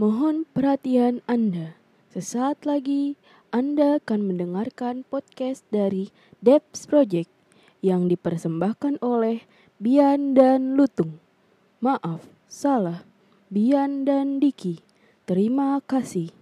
Mohon perhatian Anda. Sesaat lagi Anda akan mendengarkan podcast dari Debs Project yang dipersembahkan oleh Bian dan Lutung. Maaf, salah. Bian dan Diki. Terima kasih.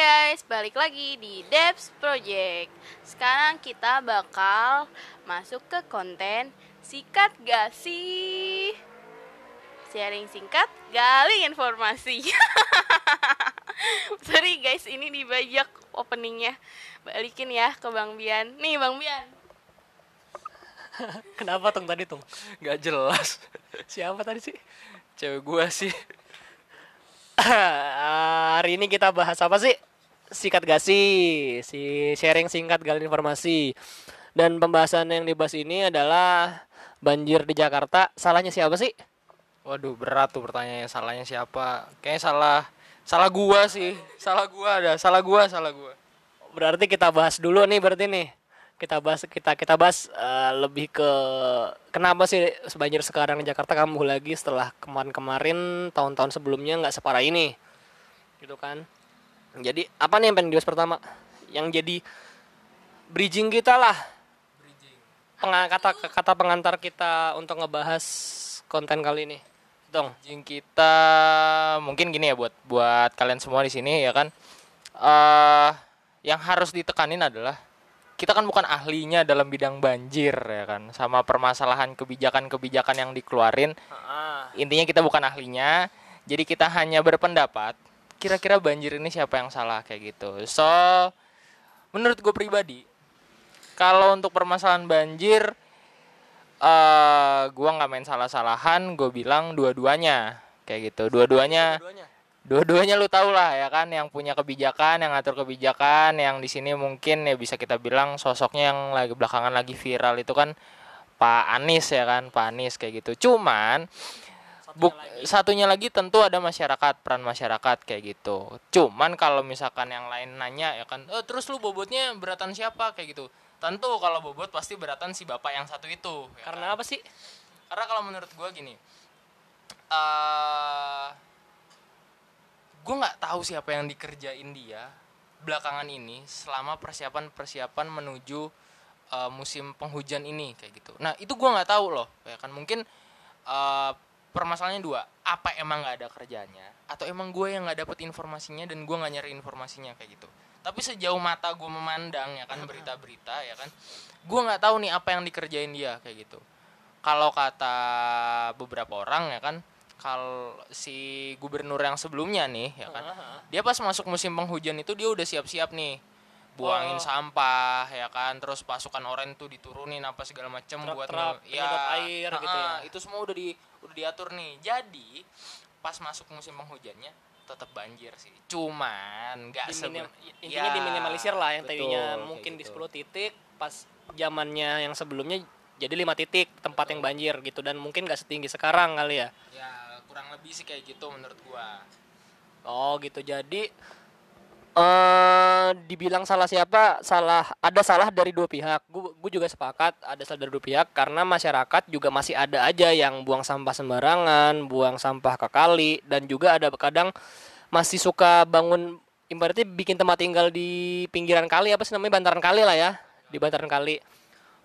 Guys, balik lagi di Debs Project. Sekarang kita bakal masuk ke konten sikat gak sih? Sharing singkat, gali informasi. Sorry guys, ini dibajak openingnya. Balikin ya ke Bang Bian. Nih Bang Bian. Kenapa tung tadi tung? nggak jelas Siapa tadi sih? cewek gua sih Hari ini kita bahas apa sih? Sikat gak sih? Si sharing singkat gali informasi. Dan pembahasan yang dibahas ini adalah banjir di Jakarta. Salahnya siapa sih? waduh berat tuh pertanyaannya salahnya siapa kayaknya salah salah gua sih salah gua ada salah gua salah gua Berarti kita bahas dulu nih berarti nih. Kita bahas kita kita bahas eh, lebih ke kenapa sih banjir sekarang di Jakarta kambuh lagi setelah kemarin-kemarin tahun-tahun sebelumnya nggak separah ini. Gitu kan. Jadi apa nih yang pengen dibahas pertama? Yang jadi bridging kita lah. Penga- kata kata pengantar kita untuk ngebahas konten kali ini. Dong. Jing kita mungkin gini ya buat buat kalian semua di sini ya kan eh yang harus ditekanin adalah kita kan bukan ahlinya dalam bidang banjir ya kan sama permasalahan kebijakan-kebijakan yang dikeluarin intinya kita bukan ahlinya jadi kita hanya berpendapat kira-kira banjir ini siapa yang salah kayak gitu. So menurut gue pribadi kalau untuk permasalahan banjir eh gua nggak main salah-salahan gue bilang dua-duanya kayak gitu. Dua-duanya? dua-duanya lu tau lah ya kan? Yang punya kebijakan yang ngatur kebijakan yang di sini mungkin ya bisa kita bilang sosoknya yang lagi belakangan lagi viral itu kan Pak Anies ya kan? Pak Anies kayak gitu. Cuman Buk, satunya lagi tentu ada masyarakat peran masyarakat kayak gitu. Cuman kalau misalkan yang lain nanya ya kan "Eh, terus lu bobotnya beratan siapa? Kayak gitu. Tentu kalau bobot pasti beratan si bapak yang satu itu ya Karena apa sih? karena kalau menurut gue gini eh gue nggak tahu siapa yang dikerjain dia belakangan ini selama persiapan persiapan menuju eh, musim penghujan ini kayak gitu. Nah itu gue nggak tahu loh ya kan? Mungkin eh, permasalahannya dua apa emang nggak ada kerjanya atau emang gue yang nggak dapet informasinya dan gue nggak nyari informasinya kayak gitu. Tapi sejauh mata gue memandang ya kan berita-berita ya kan gue nggak tahu nih apa yang dikerjain dia kayak gitu. Kalau kata beberapa orang ya kan kalau si gubernur yang sebelumnya nih ya kan dia pas masuk musim penghujan itu dia udah siap-siap nih buangin Oh. sampah ya kan terus pasukan oranye tuh diturunin apa segala macem buat nge- penyedot air gitu ya. itu semua udah di udah diatur nih. Jadi pas masuk musim penghujannya tetap banjir sih. Cuman nggak Diminim- sebe- intinya Ya, diminimalisir lah yang betul, tadinya mungkin di gitu. 10 titik pas zamannya yang sebelumnya jadi lima titik tempat yang banjir gitu. Dan mungkin gak setinggi sekarang kali ya. Ya kurang lebih sih kayak gitu menurut gua. Oh gitu. Jadi eh dibilang salah siapa salah ada salah dari dua pihak. Gue juga sepakat ada salah dari dua pihak karena masyarakat juga masih ada aja yang buang sampah sembarangan buang sampah ke kali dan juga ada kadang masih suka bangun ibaratnya bikin tempat tinggal di pinggiran kali apa sih namanya bantaran kali lah ya di bantaran kali.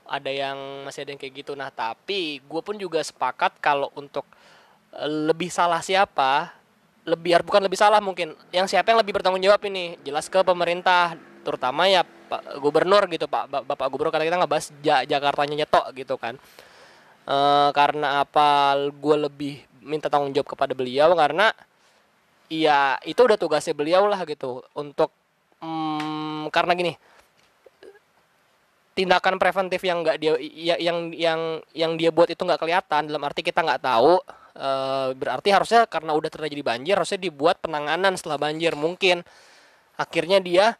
Ada yang masih ada yang kayak gitu. Nah tapi gue pun juga sepakat kalau untuk eh, lebih salah siapa lebih bukan lebih salah mungkin. Yang siapa yang lebih bertanggung jawab ini? Jelas ke pemerintah terutama ya Pak Gubernur gitu Pak Ba- Bapak Gubernur karena kita ngebahas ja Jakartanya nyetok gitu kan. Eh karena apa? Gue lebih minta tanggung jawab kepada beliau karena ya itu udah tugasnya beliau lah gitu. Untuk mm, karena gini tindakan preventif yang nggak dia ya- yang yang yang dia buat itu nggak kelihatan. Dalam arti kita nggak tahu eh, berarti harusnya karena udah terjadi banjir harusnya dibuat penanganan setelah banjir mungkin. Akhirnya dia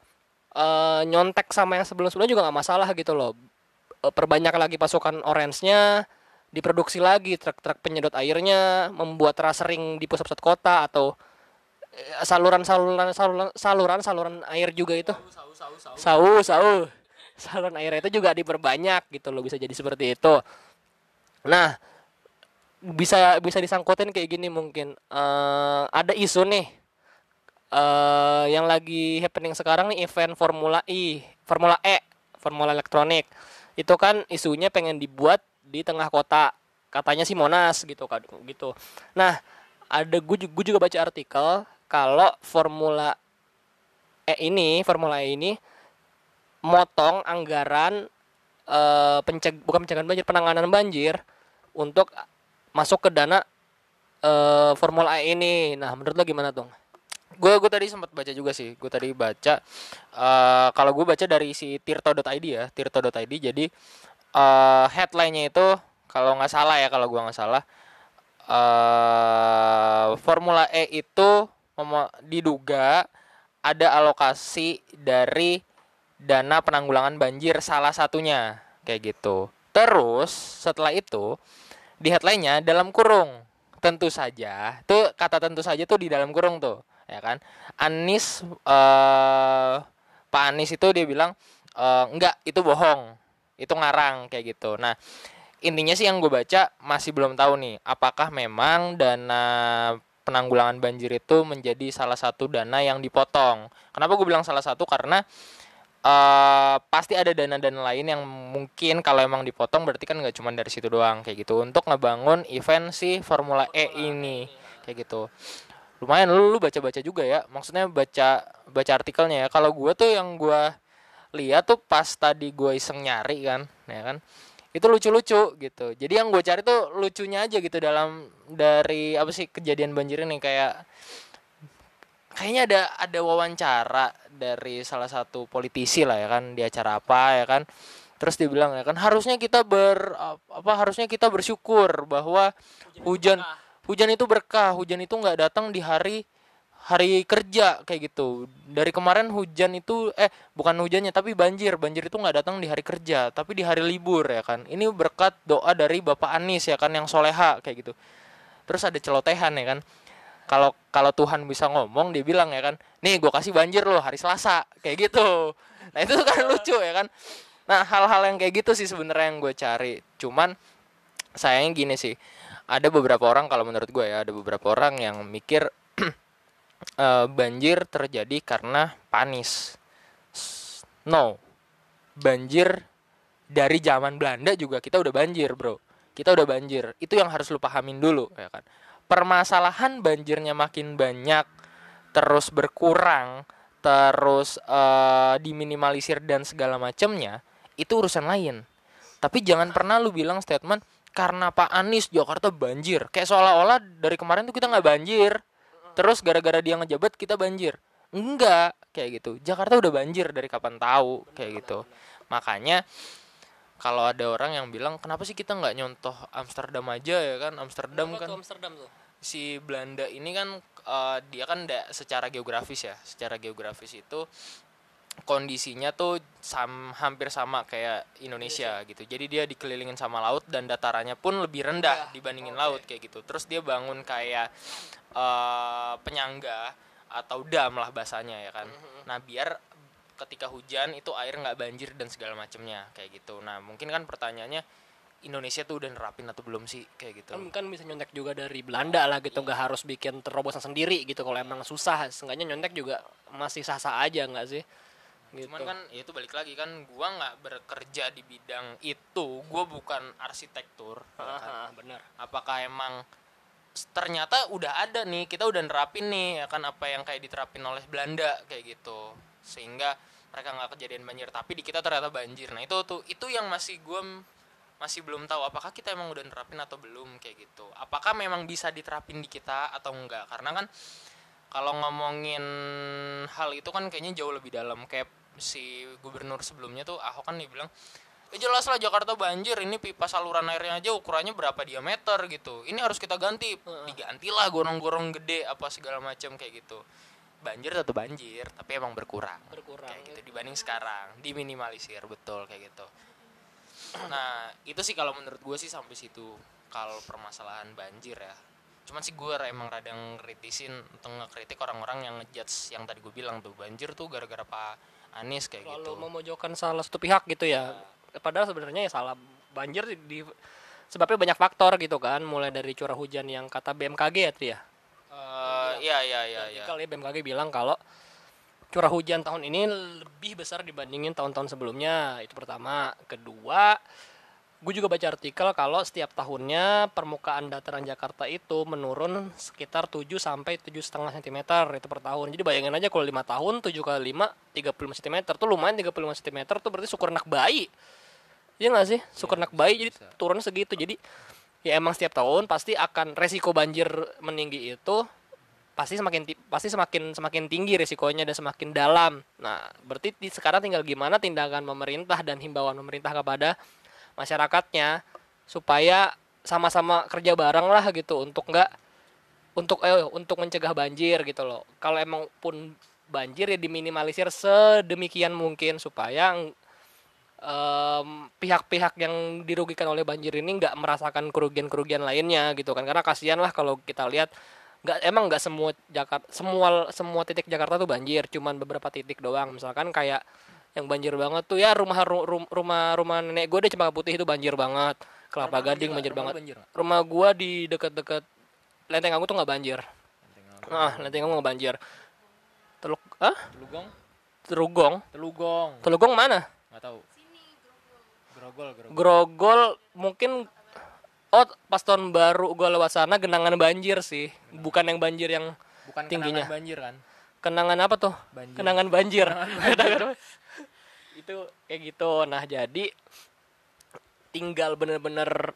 eh, nyontek sama yang sebelum sebelumnya juga nggak masalah gitu loh. Eh, perbanyak lagi pasukan orange-nya diproduksi lagi truk-truk penyedot airnya membuat trasering di pusat-pusat kota atau saluran-saluran saluran saluran saluran air juga itu. Sau sau saluran air itu juga diperbanyak gitu loh bisa jadi seperti itu. Nah bisa bisa disangkutin kayak gini mungkin. Eh ada isu nih. Eh yang lagi happening sekarang nih event Formula E Formula E Formula elektronik itu kan isunya pengen dibuat di tengah kota. Katanya sih Monas gitu gitu. Nah ada gue juga, juga baca artikel kalau Formula E ini Formula E ini motong anggaran eh penceg bukan pencegahan banjir penanganan banjir untuk masuk ke dana eh Formula E ini. Nah menurut lo gimana tuh gue gue tadi sempat baca juga sih. Gue tadi baca eh kalau gue baca dari si tirto.id ya tirto.id jadi eh headline-nya itu kalau nggak salah ya kalau gue nggak salah eh Formula E itu diduga ada alokasi dari dana penanggulangan banjir salah satunya kayak gitu. Terus setelah itu di headline-nya dalam kurung. Tentu saja tuh kata tentu saja tuh di dalam kurung tuh ya kan? Anis eh Pak Anis itu dia bilang eh, enggak itu bohong itu ngarang kayak gitu. Nah intinya sih yang gue baca masih belum tahu nih apakah memang dana penanggulangan banjir itu menjadi salah satu dana yang dipotong? Kenapa gue bilang salah satu? Karena eh pasti ada dana-dana lain yang mungkin kalau emang dipotong berarti kan nggak cuma dari situ doang kayak gitu. Untuk ngebangun event si Formula E ini kayak gitu. Lumayan lu lu baca-baca juga ya. Maksudnya baca baca artikelnya ya. Kalau gua tuh yang gua lihat tuh pas tadi gua iseng nyari kan ya kan itu lucu-lucu gitu. Jadi yang gue cari tuh lucunya aja gitu dalam dari apa sih kejadian banjir ini. Kayak kayaknya ada ada wawancara dari salah satu politisi lah ya kan di acara apa ya kan. Terus dia bilang ya kan harusnya kita ber apa harusnya kita bersyukur bahwa hujan hujan itu berkah hujan itu nggak datang di hari hari kerja kayak gitu. Dari kemarin hujan itu eh bukan hujannya tapi banjir. Banjir itu nggak datang di hari kerja tapi di hari libur ya kan. Ini berkat doa dari bapak Anies ya kan yang soleha kayak gitu. Terus ada celotehan ya kan kalau kalau Tuhan bisa ngomong dia bilang ya kan nih gue kasih banjir loh hari Selasa kayak gitu. Nah itu kan lucu ya kan. Nah hal-hal yang kayak gitu sih sebenarnya yang gue cari. Cuman sayangnya gini sih ada beberapa orang kalau menurut gue ya ada beberapa orang yang mikir eh, banjir terjadi karena panis. No. Banjir dari zaman Belanda juga kita udah banjir bro. Kita udah banjir. Itu yang harus lu pahamin dulu ya kan permasalahan banjirnya makin banyak terus berkurang terus eh, diminimalisir dan segala macamnya itu urusan lain. Tapi jangan pernah lu bilang statement karena Pak Anies Jakarta banjir. Kayak seolah-olah dari kemarin tuh kita nggak banjir terus gara-gara dia ngejabat kita banjir. Enggak kayak gitu. Jakarta udah banjir dari kapan tahu kayak gitu. Makanya kalau ada orang yang bilang kenapa sih kita nggak nyontoh Amsterdam aja ya kan? Amsterdam kan Amsterdam tuh? si Belanda ini kan eh, dia kan da- secara geografis ya. Secara geografis itu kondisinya tuh sam, hampir sama kayak Indonesia gitu. Jadi dia dikelilingin sama laut dan datarannya pun lebih rendah dibandingin laut kayak gitu. Terus dia bangun kayak eh, penyangga atau dam lah bahasanya ya kan. Nah biar ketika hujan itu air nggak banjir dan segala macamnya kayak gitu nah mungkin kan pertanyaannya Indonesia tuh udah nerapin atau belum sih kayak gitu kan, kan bisa nyontek juga dari Belanda lah gitu nggak harus bikin terobosan sendiri gitu kalau emang susah seenggaknya nyontek juga masih sah-sah aja nggak sih gitu. Cuman kan ya itu balik lagi kan gua nggak bekerja di bidang itu, gua bukan arsitektur. ya kan. Ah, benar Apakah emang ternyata udah ada nih, kita udah nerapin nih ya kan apa yang kayak diterapin oleh Belanda kayak gitu. Sehingga mereka nggak kejadian banjir, tapi di kita ternyata banjir. Nah, itu tuh itu yang masih gua m- masih belum tahu apakah kita emang udah nerapin atau belum kayak gitu. Apakah memang bisa diterapin di kita atau enggak? Karena kan kalau ngomongin hal itu kan kayaknya jauh lebih dalam. Kayak si gubernur sebelumnya tuh Ahok kan dia bilang ya jelas lah Jakarta banjir. Ini pipa saluran airnya aja ukurannya berapa diameter gitu. Ini harus kita ganti. Digantilah gorong-gorong gede apa segala macam kayak gitu banjir tetap banjir tapi emang berkurang. Berkurang kayak gitu dibanding sekarang diminimalisir betul kayak gitu. Nah itu sih kalau menurut gue sih sampai situ kalau permasalahan banjir ya. Cuman sih gue emang rada ngeritisin untuk ngekritik orang-orang yang ngejudge yang tadi gue bilang tuh banjir tuh gara-gara Pak Anies kayak Lalu gitu. memojokkan salah satu pihak gitu ya. Padahal sebenarnya ya salah banjir di, di- sebabnya banyak faktor gitu kan, mulai dari curah hujan yang kata BMKG ya, Tri ya. Iya iya iya iya Kali BMKG bilang kalau curah hujan tahun ini lebih besar dibandingin tahun-tahun sebelumnya. Itu pertama. Kedua, gue juga baca artikel kalau setiap tahunnya permukaan dataran Jakarta itu menurun sekitar 7 sampai 7,5 cm itu per tahun. Jadi bayangin aja kalau 5 tahun 7 kali 5 35 cm tuh lumayan 35 cm tuh berarti syukur anak bayi. Iya gak sih? Syukur anak bayi jadi turunnya segitu. Jadi ya emang setiap tahun pasti akan resiko banjir meninggi itu pasti semakin ti- pasti semakin semakin tinggi risikonya dan semakin dalam. Nah, berarti di, sekarang tinggal gimana tindakan pemerintah dan himbauan pemerintah kepada masyarakatnya supaya sama-sama kerja bareng lah gitu untuk nggak untuk eh untuk mencegah banjir gitu loh. Kalau emang pun banjir ya diminimalisir sedemikian mungkin supaya em, pihak-pihak yang dirugikan oleh banjir ini nggak merasakan kerugian-kerugian lainnya gitu kan karena kasihan lah kalau kita lihat nggak emang nggak semua Jakarta semua semua titik Jakarta tuh banjir cuman beberapa titik doang. Misalkan kayak yang banjir banget tuh ya rumah ru- ru- rumah rumah nenek gue deh Cempaka Putih itu banjir banget. Kelapa Gading banjir banget. rumah gua di deket-deket Lenteng Agung tuh nggak banjir. Ah Lenteng Agung nggak banjir. Teluk ah Telugong? Terugong Telugong. Telugong mana? Nggak tahu. Grogol Grogol. Grogol mungkin oh pas tahun baru gue lewat sana genangan banjir sih. Bukan yang banjir yang bukan Tingginya. kenangan banjir kan? Kenangan apa tuh? Banjir. kenangan banjir. Itu kayak gitu. Nah jadi tinggal bener-bener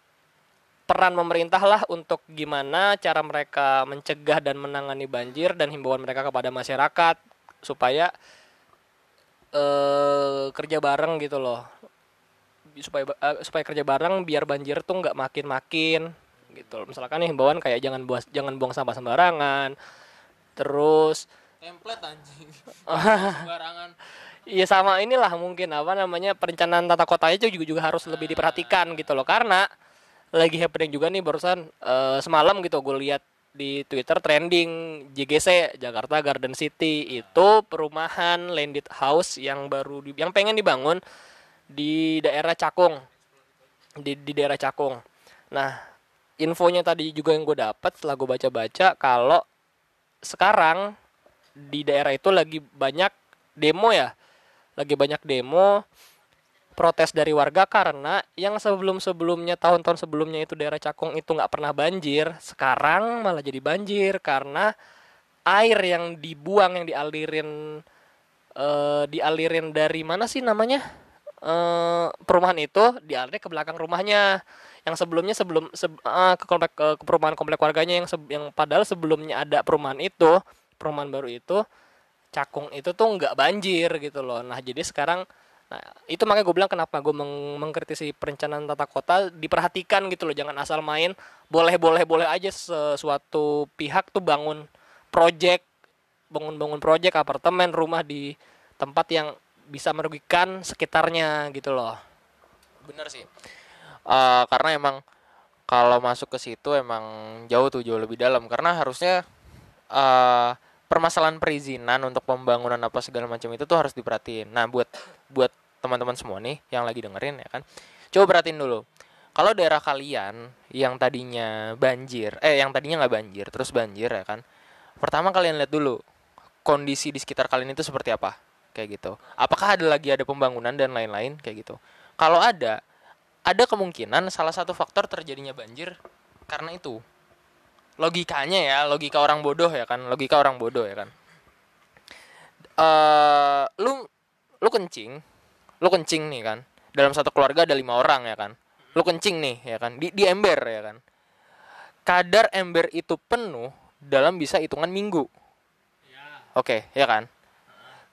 peran pemerintah lah untuk gimana cara mereka mencegah dan menangani banjir dan himbauan mereka kepada masyarakat supaya eh kerja bareng gitu loh supaya eh, supaya kerja bareng biar banjir tuh nggak makin-makin gitu. Loh. misalkan nih himbauan kayak jangan buas jangan buang sampah sembarangan terus template anjing. Sembarangan. Iya sama inilah mungkin apa namanya perencanaan tata kotanya itu juga juga harus lebih diperhatikan gitu loh. Karena lagi happening juga nih barusan eh, semalam gitu gue lihat di Twitter trending JGC Jakarta Garden City. Itu perumahan landed house yang baru di- yang pengen dibangun di daerah Cakung. Di di daerah Cakung. Nah infonya tadi juga yang gue dapat setelah gue baca-baca kalau sekarang di daerah itu lagi banyak demo ya. Lagi banyak demo protes dari warga karena yang sebelum-sebelumnya tahun-tahun sebelumnya itu daerah Cakung itu nggak pernah banjir sekarang malah jadi banjir karena air yang dibuang yang dialirin eh, dialirin dari mana sih namanya eh, perumahan itu dialirnya ke belakang rumahnya yang sebelumnya sebelum seb- eh, ke komplek ke, ke perumahan komplek warganya yang yang padahal sebelumnya ada perumahan itu perumahan baru itu Cakung itu tuh nggak banjir gitu loh. Nah jadi sekarang, nah itu makanya gue bilang kenapa gue meng- mengkritisi perencanaan tata kota diperhatikan gitu loh, jangan asal main. Boleh boleh boleh aja sesuatu pihak tuh bangun project, bangun-bangun project apartemen, rumah di tempat yang bisa merugikan sekitarnya gitu loh. bener sih. Eh, karena emang kalau masuk ke situ emang jauh tuh jauh lebih dalam. Karena harusnya eh permasalahan perizinan untuk pembangunan apa segala macam itu tuh harus diperhatiin. Nah buat buat teman-teman semua nih yang lagi dengerin ya kan coba perhatiin dulu. Kalau daerah kalian yang tadinya banjir eh yang tadinya nggak banjir terus banjir ya kan pertama kalian lihat dulu kondisi di sekitar kalian itu seperti apa kayak gitu. Apakah ada lagi ada pembangunan dan lain-lain kayak gitu. Kalau ada ada kemungkinan salah satu faktor terjadinya banjir karena itu. Logikanya ya logika orang bodoh ya kan logika orang bodoh ya kan. Eh lu lu kencing lu kencing nih kan. Dalam satu keluarga ada lima orang ya kan. Lu kencing nih ya kan di, di ember ya kan. Kadar ember itu penuh dalam bisa hitungan minggu. Oke ya kan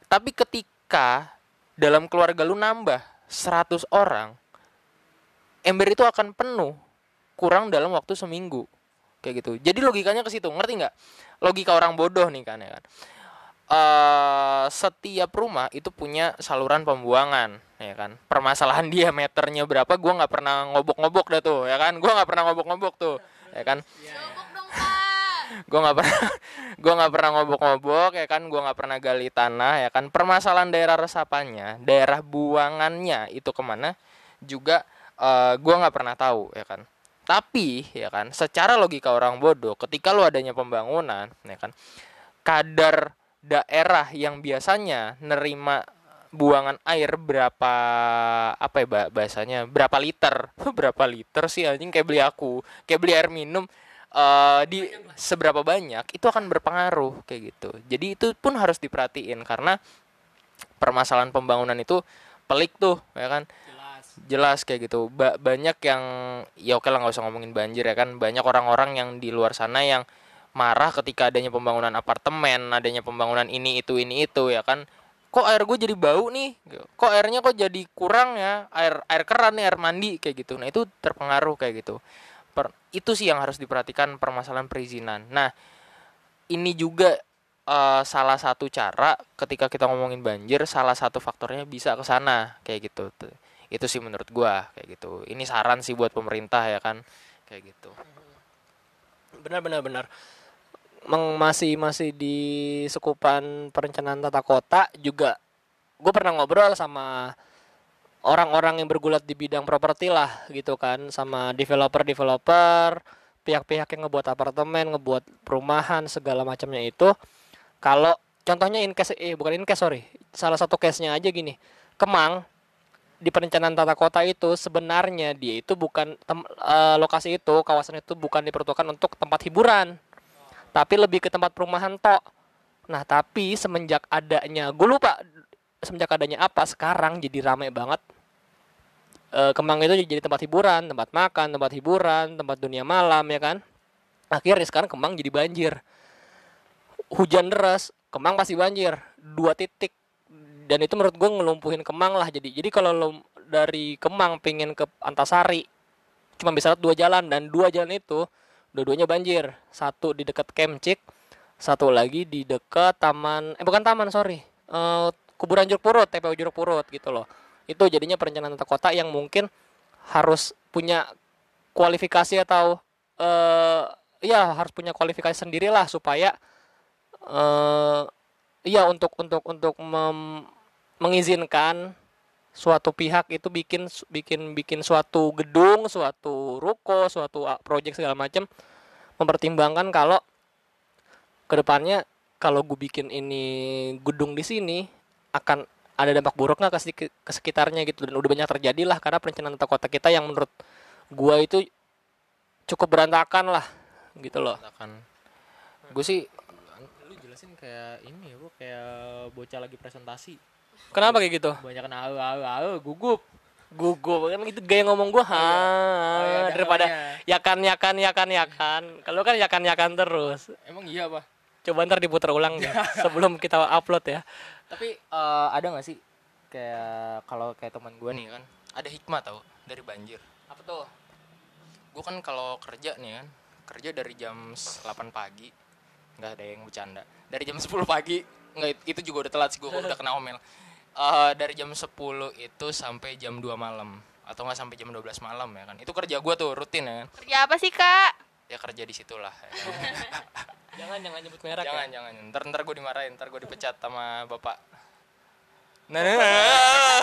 tapi ketika dalam keluarga lu nambah 100 orang ember itu akan penuh kurang dalam waktu seminggu. Kayak gitu. Jadi logikanya ke situ ngerti nggak? Logika orang bodoh nih kan ya kan? Eh setiap rumah itu punya saluran pembuangan ya kan? Permasalahan diameternya berapa gua nggak pernah ngobok-ngobok dah tuh ya kan? Gua nggak pernah ngobok-ngobok tuh ya kan. Gue nggak pernah gue nggak pernah ngobok-ngobok ya kan? Gue nggak pernah gali tanah ya kan? Permasalahan daerah resapannya daerah buangannya itu ke mana juga uh, gue nggak pernah tahu ya kan? Tapi ya kan? Secara logika orang bodoh ketika lu adanya pembangunan ya kan? Kadar daerah yang biasanya nerima buangan air berapa apa ya bah- bahasanya? Berapa liter? Berapa liter sih anjing? Kayak beli aku kayak beli air minum eh, di seberapa banyak itu akan berpengaruh kayak gitu. Jadi itu pun harus diperhatiin karena permasalahan pembangunan itu pelik tuh ya kan? Jelas. Kayak gitu. Ba- banyak yang ya oke lah nggak usah ngomongin banjir ya kan? Banyak orang-orang yang di luar sana yang marah ketika adanya pembangunan apartemen adanya pembangunan ini itu ini itu ya kan? Kok air gue jadi bau nih? Kok airnya kok jadi kurang ya? Air air keran nih air mandi kayak gitu. Nah itu terpengaruh kayak gitu Per- itu sih yang harus diperhatikan permasalahan perizinan. Nah ini juga eh, salah satu cara ketika kita ngomongin banjir salah satu faktornya bisa ke sana kayak gitu. Itu sih menurut gua kayak gitu. Ini saran sih buat pemerintah ya kan? Kayak gitu. Benar benar benar. Meng, masih masih di sekupan perencanaan tata kota juga gue pernah ngobrol sama orang-orang yang bergulat di bidang properti lah gitu kan. Sama developer developer pihak-pihak yang ngebuat apartemen ngebuat perumahan segala macamnya itu. Kalau contohnya in case eh bukan in case sorry. Salah satu case nya aja gini. Kemang di perencanaan tata kota itu sebenarnya dia itu bukan tem- eh, lokasi itu kawasan itu bukan diperuntukkan untuk tempat hiburan. Tapi lebih ke tempat perumahan tok. Nah tapi semenjak adanya gue lupa semenjak adanya apa sekarang jadi ramai banget Eh, Kemang itu jadi tempat hiburan tempat makan tempat hiburan tempat dunia malam ya kan? Akhirnya sekarang Kemang jadi banjir. Hujan deras Kemang pasti banjir dua titik. Dan itu menurut gue ngelumpuhin Kemang lah jadi. Jadi kalau lo dari Kemang pengen ke Antasari cuma bisa dua jalan. Dan dua jalan itu dua-duanya banjir. Satu di dekat Kemcik satu lagi di dekat taman eh bukan taman sorry. Eh, kuburan Jeruk Purut TPU Jeruk Purut gitu loh itu jadinya perencanaan tata kota yang mungkin harus punya kualifikasi atau eh ya harus punya kualifikasi sendirilah supaya eh iya untuk untuk untuk mem- mengizinkan suatu pihak itu bikin bikin bikin suatu gedung, suatu ruko, suatu ah, proyek segala macam mempertimbangkan kalau ke depannya kalau gue bikin ini gedung di sini akan ada dampak buruk nggak ke, ke sekitarnya gitu? Dan udah banyak terjadi lah karena perencanaan tata kota kita yang menurut gua itu cukup berantakan lah gitu loh. Katakan gue sih lu jelasin kayak ini ya kayak bocah lagi presentasi. Kenapa kayak gitu? Banyak au au au gugup. Gugup. Kan itu gaya ngomong gua ha iya, ada daripada hawanya. yakan yakan yakan yakan. Kalau kan yakan yakan terus. Emang iya pak? Coba ntar diputar ulang deh sebelum kita upload ya tapi eh, ada nggak sih kayak kalau kayak teman gue nih kan ada hikmah tau dari banjir. Apa tuh? Gue kan kalau kerja nih kan kerja dari jam 8 pagi nggak ada yang bercanda. Dari jam 10 pagi nggak itu juga udah telat sih gue udah kena omel. Eh, dari jam 10 itu sampai jam 2 malam atau nggak sampai jam 12 malam ya kan. Itu kerja gue tuh rutin ya kan. Kerja apa sih kak? ya kerja di situlah ya kan. Jangan jangan nyebut merek jangan ya jangan ntar ntar gue dimarahin ntar gue dipecat sama bapak nah, nah, nah.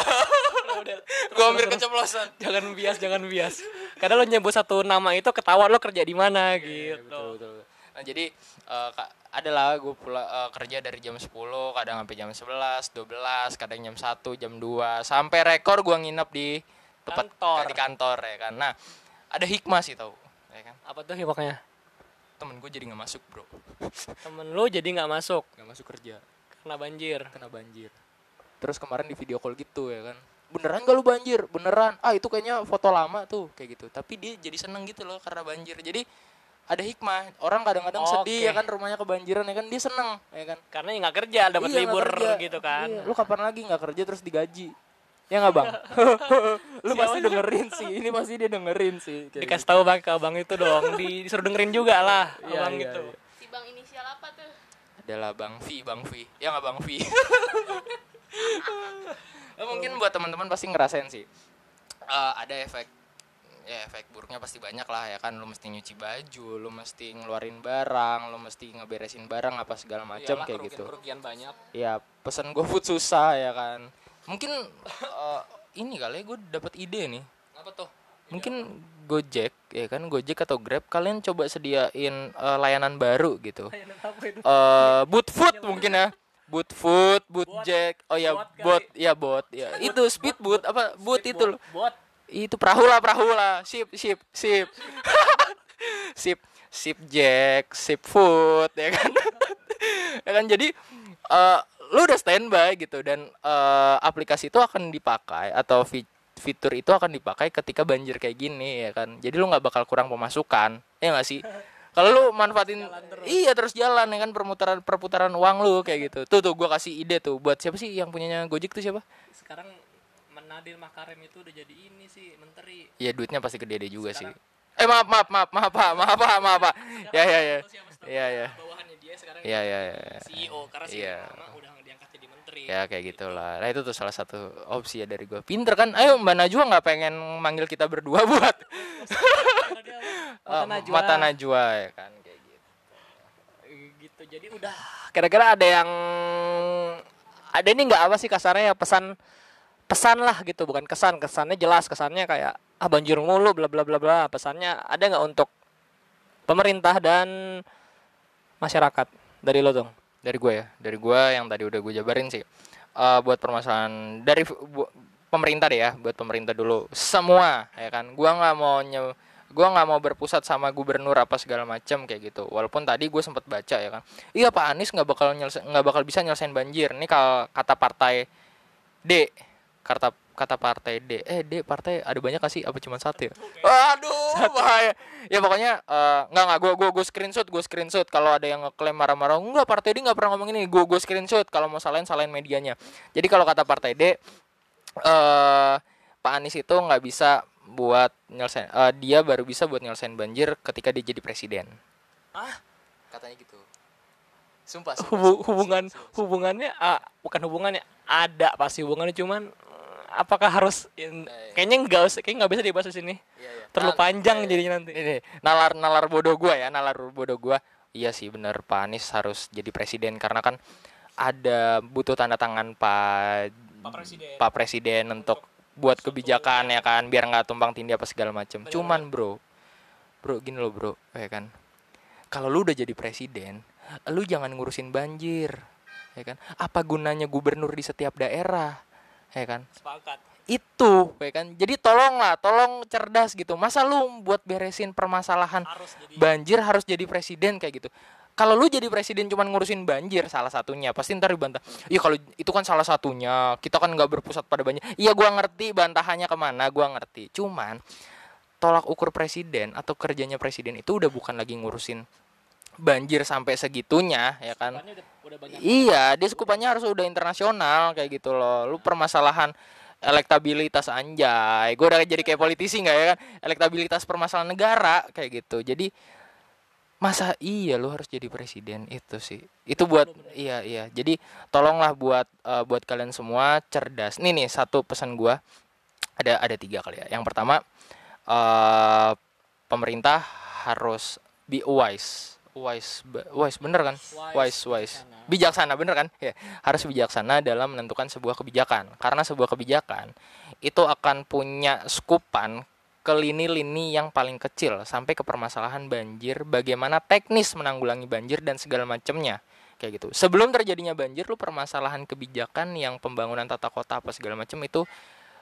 gue hampir keceplosan jangan bias jangan bias karena lo nyebut satu nama itu ketawa lo kerja di mana Iya, gitu betul, betul. Nah, jadi eh, ka- adalah gue pula eh, kerja dari jam 10, kadang sampai jam 11, 12, kadang jam 1, jam 2, sampai rekor gue nginep di tempat Kantor. di kantor ya kan. Nah, ada hikmah sih tau, ya kan. apa tuh hipoknya Temen gue jadi nggak masuk, Bro. temen lo jadi nggak masuk nggak masuk kerja, karena banjir kena banjir. Terus kemarin di video call gitu ya kan. Beneran gak lu banjir? Beneran. Ah, itu kayaknya foto lama tuh kayak gitu. Tapi dia jadi seneng gitu loh karena banjir. Jadi ada hikmah. Orang kadang-kadang sedih ya kan rumahnya kebanjiran ya kan dia seneng ya kan. karena ya nggak kerja dapat Iya, libur kerja. gitu kan Iya, Lu kapan lagi nggak kerja terus digaji? Ya nggak bang? lu pasti dengerin sih. Ini pasti dia dengerin sih. kayak dikasih tahu bang ke abang itu dong di- disuruh dengerin juga lah Iya, abang iya, gitu iya. Si bang inisial apa tuh? gitu. Adalah bang V, bang V. Ya nggak bang V. Eh, mungkin buat teman-teman pasti ngerasain sih. Eh, ada efek ya efek buruknya pasti banyak lah ya kan lu mesti nyuci baju lu mesti ngeluarin barang lu mesti ngeberesin barang apa segala macam kayak kerugian- gitu kerugian banyak ya pesan GoFood susah ya kan mungkin eh, ini kali ya gue dapat ide nih. Apa tuh? Mungkin Gojek ya kan Gojek atau Grab kalian coba sediain eh, layanan baru gitu. Eh boot food mungkin ya. Boot food boot Bot. jack oh ya Bot ya bot ya. Itu speed boot apa boot itu loh. bot. Itu perahu lah perahu lah. Sip sip sip. Sip sip jack sip food ya kan? Ya kan? Jadi eh, lu udah standby gitu dan eh, aplikasi itu akan dipakai atau fi- fitur itu akan dipakai ketika banjir kayak gini ya kan jadi lu nggak bakal kurang pemasukan ya nggak sih kalau lu manfaatin iya terus jalan ya kan perputaran perputaran uang lu kayak gitu tuh tuh gua kasih ide tuh buat siapa sih yang punyanya Gojek tuh siapa sekarang Nadil Makarim itu udah jadi ini sih menteri Iya duitnya pasti gede deh juga Sekarang- sih. Eh maaf maaf maaf maaf pak maaf pak maaf pak. Ya ya ya. Iya ya. bawahannya dia sekarang Iya ya ya. CEO karena CEO Iya. lama udah Ya kayak gitulah. Nah itu tuh salah satu opsi ya dari gue. Pinter kan? Ayo Mbak Najwa nggak pengen manggil kita berdua buat Mata Najwa. mata Najwa ya kan kayak gitu. gitu jadi udah kira-kira ada yang ada ini nggak apa sih kasarnya ya pesan pesan lah gitu bukan kesan kesannya jelas kesannya kayak ah banjir mulu bla bla bla bla pesannya ada nggak untuk pemerintah dan masyarakat dari lo dong Dari gue ya. Dari gue yang tadi udah gue jabarin sih. Eh, buat permasalahan dari bu- pemerintah deh ya, buat pemerintah dulu. Semua ya kan. Gua nggak mau nye, gua nggak mau berpusat sama gubernur apa segala macam kayak gitu. Walaupun tadi gue sempat baca ya kan. Iya Pak Anies nggak bakal nggak bakal bisa nyelesain banjir. Ini kalau kata partai D, kata kata partai D. Eh D partai ada banyak kasih apa cuma satu ya? Waduh, bahaya. Ya pokoknya eh, nggak nggak gue gue gue screenshot gue screenshot kalau ada yang ngeklaim marah-marah enggak partai D nggak pernah ngomong ini gue gue screenshot kalau mau salahin salahin medianya. Jadi kalau kata partai D eh Pak Anies itu nggak bisa buat nyelesain eh, dia baru bisa buat nyelesain banjir ketika dia jadi presiden. Ah? Katanya gitu. Sumpah. sumpah, sumpah, hubungan sumpah, sumpah. hubungannya ah, bukan hubungannya ada pasti hubungannya cuman eh, apakah harus in- kayaknya nggak usah kayaknya nggak bisa dibahas di sini. Iya, iya. terlalu Nah, panjang iya, iya. jadinya nanti. Ini nalar nalar bodoh gua ya nalar bodoh gua. Iya sih bener Pak Anies harus jadi presiden karena kan ada butuh tanda tangan Pak Pak Presiden. Pak Presiden untuk buat kebijakan ya kan biar nggak tumpang tindih apa segala macam Bener, cuman bro bro gini loh bro ya kan. Kalau lu udah jadi presiden lu jangan ngurusin banjir ya kan? Apa gunanya gubernur di setiap daerah? Ya kan? Sepakat. Itu ya kan? Jadi tolonglah tolong cerdas gitu. Masa lu buat beresin permasalahan harus jadi banjir harus jadi presiden kayak gitu. Kalau lu jadi presiden cuman ngurusin banjir salah satunya pasti ntar dibantah. Iya kalau itu kan salah satunya. Kita kan nggak berpusat pada banjir. Iya gua ngerti bantahannya ke mana gua ngerti. Cuman tolak ukur presiden atau kerjanya presiden itu udah bukan lagi ngurusin banjir sampai segitunya ya kan udah, udah Iya, dia skupannya harus udah internasional kayak gitu loh. Lu permasalahan elektabilitas anjay. Gue udah jadi kayak politisi nggak ya kan? Elektabilitas permasalahan negara kayak gitu. Jadi masa iya lu harus jadi presiden itu sih. Itu buat iya iya. Jadi tolonglah buat eh, buat kalian semua cerdas. Nih nih satu pesan gua ada ada tiga kali ya. Yang pertama eh pemerintah harus be wise. Wise, wise bener kan? Wise, wise. Bijaksana bener kan? Ya, harus bijaksana dalam menentukan sebuah kebijakan. Karena sebuah kebijakan itu akan punya skupan ke lini-lini yang paling kecil sampai ke permasalahan banjir, bagaimana teknis menanggulangi banjir dan segala macamnya. Kayak gitu. Sebelum terjadinya banjir, lu permasalahan kebijakan yang pembangunan tata kota apa segala macam itu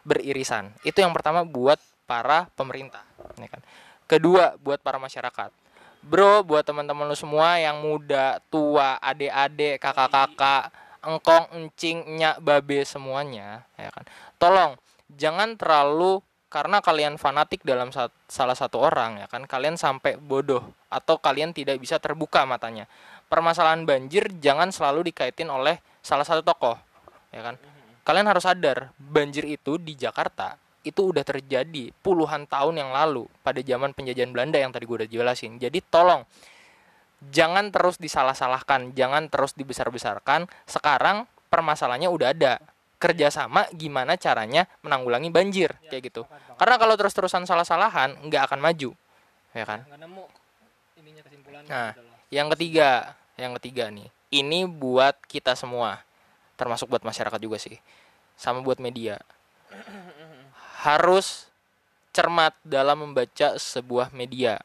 beririsan. Itu yang pertama buat para pemerintah, ya kan. Kedua, buat para masyarakat. Bro, buat teman-teman lu semua yang muda, tua, adik-adik, kakak-kakak, engkong, encing, nyak, babe semuanya, ya kan. Tolong jangan terlalu karena kalian fanatik dalam sa- salah satu orang ya kan, kalian sampai bodoh atau kalian tidak bisa terbuka matanya. Permasalahan banjir jangan selalu dikaitin oleh salah satu tokoh, ya kan. Kalian harus sadar, banjir itu di Jakarta itu udah terjadi puluhan tahun yang lalu pada zaman penjajahan Belanda yang tadi gue udah jelasin. Jadi tolong jangan terus disalah-salahkan, jangan terus dibesar-besarkan. Sekarang permasalahannya udah ada. kerjasama gimana caranya menanggulangi banjir kayak gitu karena kalau terus-terusan salah-salahan nggak akan maju ya kan nggak nemu ininya kesimpulannya Nah. gitu loh. yang ketiga yang ketiga nih ini buat kita semua termasuk buat masyarakat juga sih sama buat media harus cermat dalam membaca sebuah media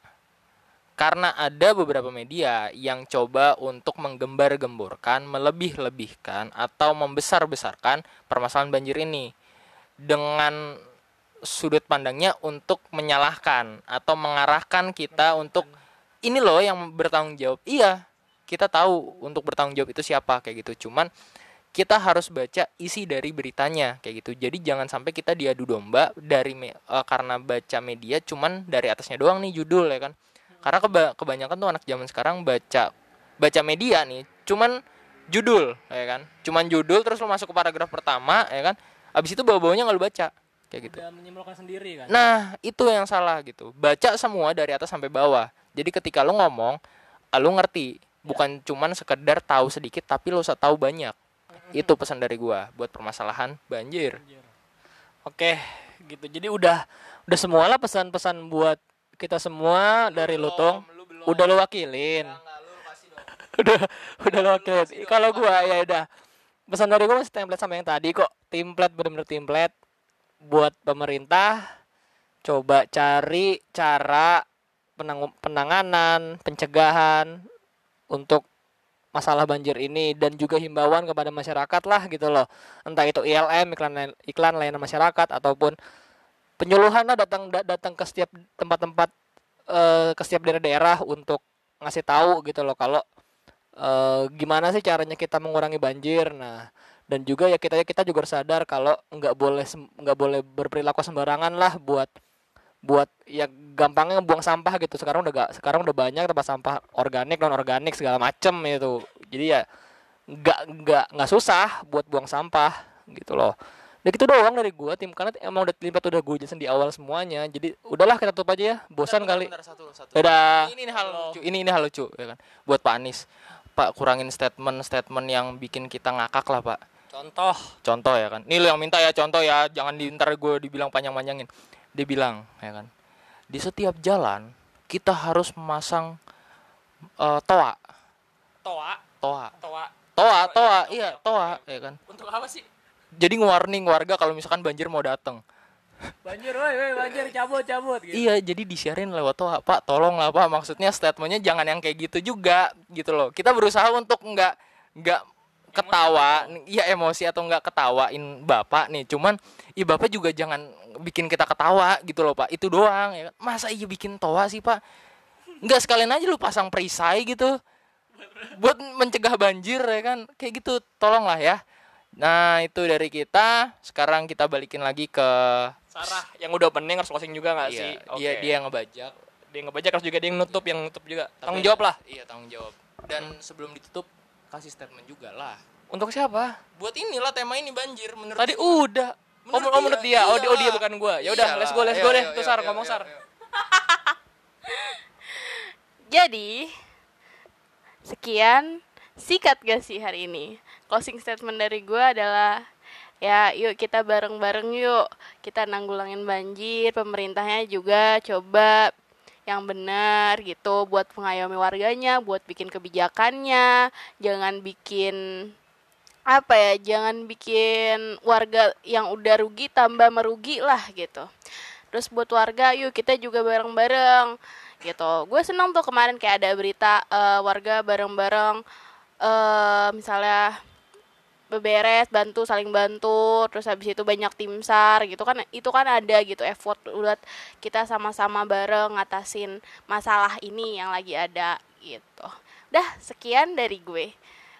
karena ada beberapa media yang coba untuk menggembar-gemborkan, melebih-lebihkan atau membesar-besarkan permasalahan banjir ini dengan sudut pandangnya untuk menyalahkan atau mengarahkan kita untuk ini loh yang bertanggung jawab. Iya, kita tahu untuk bertanggung jawab itu siapa kayak gitu. Cuman kita harus baca isi dari beritanya kayak gitu. Jadi jangan sampai kita diadu domba dari me- eh, karena baca media cuman dari atasnya doang nih judul ya kan. Karena keba- kebanyakan tuh anak zaman sekarang baca baca media nih cuman judul ya kan. Cuman judul terus lu masuk ke paragraf pertama ya kan. Abis itu bawa-bawanya nggak lu baca kayak gitu. udah menyimpulkan sendiri kan Nah, itu yang salah gitu. Baca semua dari atas sampai bawah. Jadi ketika lu ngomong, ah, lu ngerti. Bukan cuman sekedar tahu sedikit tapi lu usah tahu banyak. Itu pesan dari gua buat permasalahan banjir. Oke, gitu. Jadi udah udah semualah pesan-pesan buat kita semua dari Lutung. Udah lo wakilin. udah udah lo wakilin. Kalau gua ya udah. Pesan dari gua masih template sama yang tadi kok. Template bener-bener template buat pemerintah coba cari cara penang- penanganan, pencegahan untuk masalah banjir ini dan juga himbauan kepada masyarakat lah gitu loh. Entah itu ILM iklan iklan layanan masyarakat ataupun penyuluhan lah datang da- datang ke setiap tempat-tempat eh, ke setiap daerah-daerah untuk ngasih tahu gitu loh kalau eh, gimana sih caranya kita mengurangi banjir. Nah dan juga ya kita kita juga harus sadar kalau nggak boleh nggak boleh berperilaku sembarangan lah buat buat ya gampangnya buang sampah gitu sekarang udah gak sekarang udah banyak tempat sampah organik non organik segala macem itu jadi ya nggak nggak nggak susah buat buang sampah gitu loh ya gitu doang dari gua tim karena emang udah terlibat udah gue jelasin di awal semuanya jadi udahlah kita tutup aja ya bosan kali satu, satu. Dadah. Ini, ini hal lucu. Ini ini hal lucu ya kan. Buat Pak Anies. Pak kurangin statement-statement yang bikin kita ngakak lah, Pak. contoh contoh ya kan ini lo yang minta ya contoh ya jangan di ntar gue dibilang panjang-panjangin dia bilang ya kan? Di setiap jalan kita harus memasang eh, toa. Toa? Toa. Toa. Toa toa iya toa ya kan? Untuk apa sih? Jadi nge-warning warga kalau misalkan banjir mau datang banjir woi woi banjir cabut cabut gitu. Iya jadi disiarin lewat toa. Pak tolong lah pak. Maksudnya statementnya jangan yang kayak gitu juga gitu loh. Kita berusaha untuk nggak nggak ketawa iya emosi atau nggak ketawain bapak nih. Cuman iya bapak juga jangan bikin kita ketawa gitu loh pak. Itu doang ya kan? Masa iya bikin toa sih pak? Nggak sekalian aja lu pasang perisai gitu. Buat mencegah banjir ya kan? Kayak gitu tolonglah ya. Nah itu dari kita. Sekarang kita balikin lagi ke Sarah yang udah opening harus closing juga nggak Iya, sih? dia dia yang ngebajak. Dia ngebajak harus juga dia yang nutup yang nutup juga. Tapi- tanggung jawab lah. iya tanggung jawab. Dan sebelum ditutup kasih statement juga lah. Untuk siapa? Buat inilah tema ini banjir menurut tadi udah oh, Menurut oh menurut dia, dia oh, dia oh dia bukan gua. Ya udah let's go let's go ayo, deh. ayo, tuh sar ngomong sar. Jadi, sekian sikat gak sih hari ini? Closing statement dari gue adalah ya yuk kita bareng-bareng yuk. Kita nanggulangin banjir pemerintahnya juga coba yang benar gitu buat mengayomi warganya buat bikin kebijakannya. Jangan bikin apa ya jangan bikin warga yang udah rugi tambah merugi lah gitu. Terus buat warga yuk kita juga bareng-bareng gitu. Gue seneng tuh kemarin kayak ada berita eh, warga bareng-bareng eh misalnya beberes bantu saling bantu terus habis itu banyak tim sar gitu kan itu kan ada gitu effort buat kita sama-sama bareng ngatasin masalah ini yang lagi ada gitu. Dah sekian dari gue